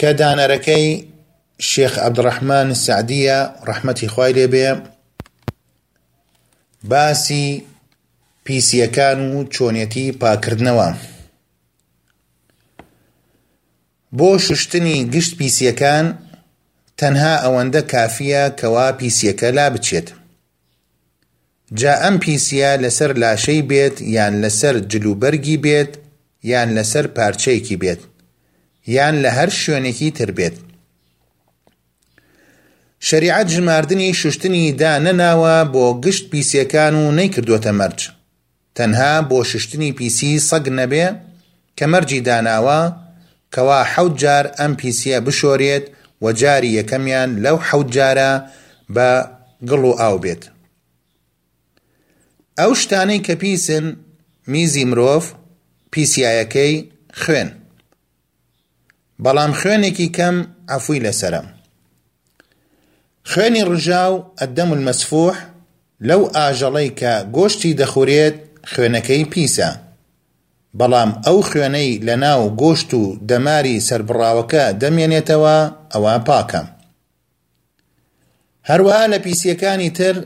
کە دانەرەکەی شێخ عەبدوڕەحمان سەعدیە ڕەحمەتی خوای لێبێ باسی پیسیەکان و چۆنیەتی پاکردنەوە بۆ شوشتنی گشت پیسیەکان تەنها ئەوەندە کافیە کەوا پیسیەکە لا بچێت جا ئەم پیسیە لەسەر لاشەی بێت یان لەسەر جل و بەرگی بێت یان لەسەر پارچەیەکی بێت یان لە هەر شوێنێکی تر بێت شەریعەت ژماردنی شوشتنی دا نەناوە بۆ گشت پیسیەکان و نەیکردوەتە مەرج تەنها بۆ ششتنی پیسی سەگ نەبێ کە مەرجی داناوە کەوا حەوت جار ئەم پیسیە بشۆرێت و جاری یەکەمیان لەو حەوت جارە بە گڵ و ئاو بێت ئەو شتانەی کە پیسن میزی مرۆڤ پیسیایەکەی خوێن بەڵام خوێنێکی کەم عەفوی لەسەرە خوێنی ڕژاو الدم المسفوح لەو ئاژەڵەی کە گۆشتی دەخورێت خوێنەکەی پیسە بەڵام ئەو خوێنەی لەناو گۆشت و دەماری سەربڕاوەکە دەمێنێتەوە ئەوە پاکە هەروەها لە پیسیەکانی تر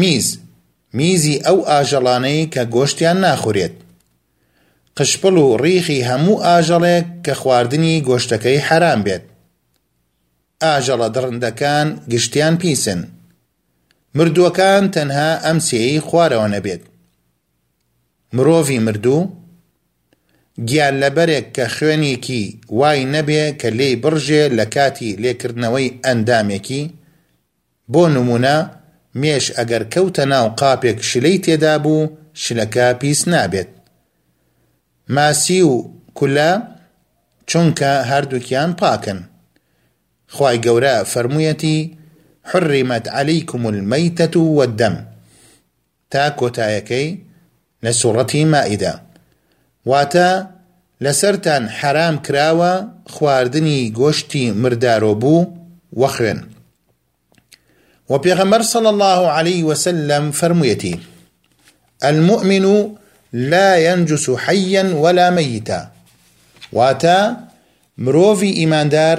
میز، میزی ئەو ئاژەڵانەی کە گۆشتیان ناخورێت. قشپڵ و ڕیخی هەموو ئاژەڵێک کە خواردنی گۆشتەکەی حەرام بێت. ئاژەڵە دڕندەکان گشتیان پیسن. مردووەکان تەنها ئەم سێی خوارەوە نەبێت. مرۆڤی مردوو، گیانلەبەرێک کە خوێنێکی وای نەبێ کە لێی بڕژێ لە کاتی لێکردنەوەی ئەندامێکی، بۆ نموونە مێش ئەگەر کەوتە ناو قاپێک شلەی تێدا بوو شلەکە پیس نابێت ماسی و کولە چونکە هەردووکیان پاکن خوای گەورە فەرموویەتی حرمت علیکم المیتە والدم تا کۆتایەکەی لە سوڕەتی مائیدە واتە لەسەرتان حەرام کراوە خواردنی گۆشتی مردارۆ بوو وە خوێن وە پێغەمبەر صلی اللە علیە وسلم فەرموویەتی المؤمن لا ينجس حيا ولا ميتا واتە مرۆڤی ئیماندار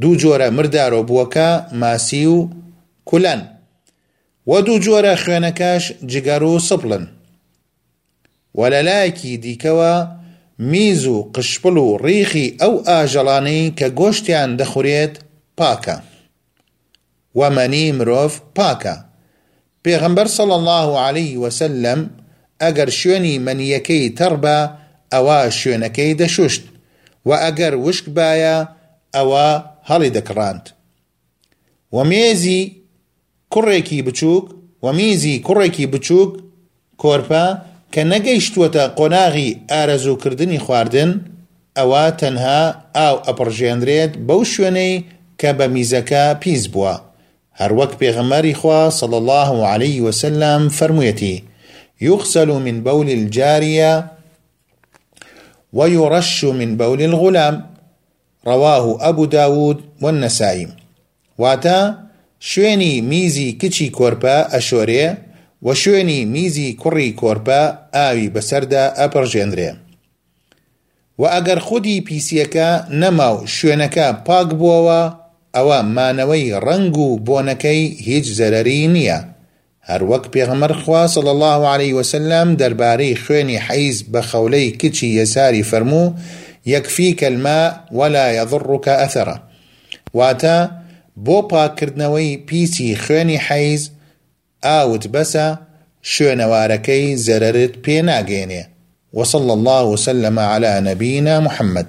دوو جۆرە مردارۆ بووەکە ماسی و کولەن وە دوو جۆرە خوێنەکەش جگەر و سپڵن وە لە لایەکی دیکەوە میز و قشپڵ و ڕیخی ئەو ئاژەڵانەی کە گۆشتیان دەخورێت پاکە وە مەنی مرۆڤ پاکە پێغەمبەر صلی اللە علیە وسلم ئەگەر شوێنی مەنیەکەی تەڕ با ئەوا شوێنەکەی دەشوشت وە ئەگەر وشک بایە ئەوا هەڵی دەکڕاند وە مێزی کوڕێکی بچووک وە میزی کوڕێکی بچووک کۆرپە کە نەگەیشتووەتە قۆناغی ئارەزوو کردنی خواردن ئەوا تەنها ئاو ئەپڕژێنرێت بەو شوێنەی کە بە میزەکە پیس بووە هەروەک پێغەمبەری خوا صلی اللە علیە وسلم فەرموویەتی یغسل من بول الجاریە ویرش من بول الغلام رواه ابو داود والنسائی واتە شوێنی میزی کچی کۆرپە ئەشۆرێ و شوێنی میزی کوڕی کۆرپە ئاوی بەسەردا ئەپڕژێنرێ وە ئەگەر خودی پیسیەکە نەما و شوێنەکە پاک بوەوە ئەوە مانەوەی ڕەنگ و بۆنەکەی هیچ زەرەری نیە هەر وەک پێغەمبەر خوا صلی اللە علیە وسلم دەربارەی خوێنی حیز بە خەولەی کچی یەساری فەرموو یەکفیک الماء ولا یضرک اثرە واتە بۆ پاککردنەوەی پیسی خوێنی حیز ئاوت بەسە شوێنەوارەکەی زەرەرت پێ ناگەینێ وصلی اللە وسلم علی نبینا محمد.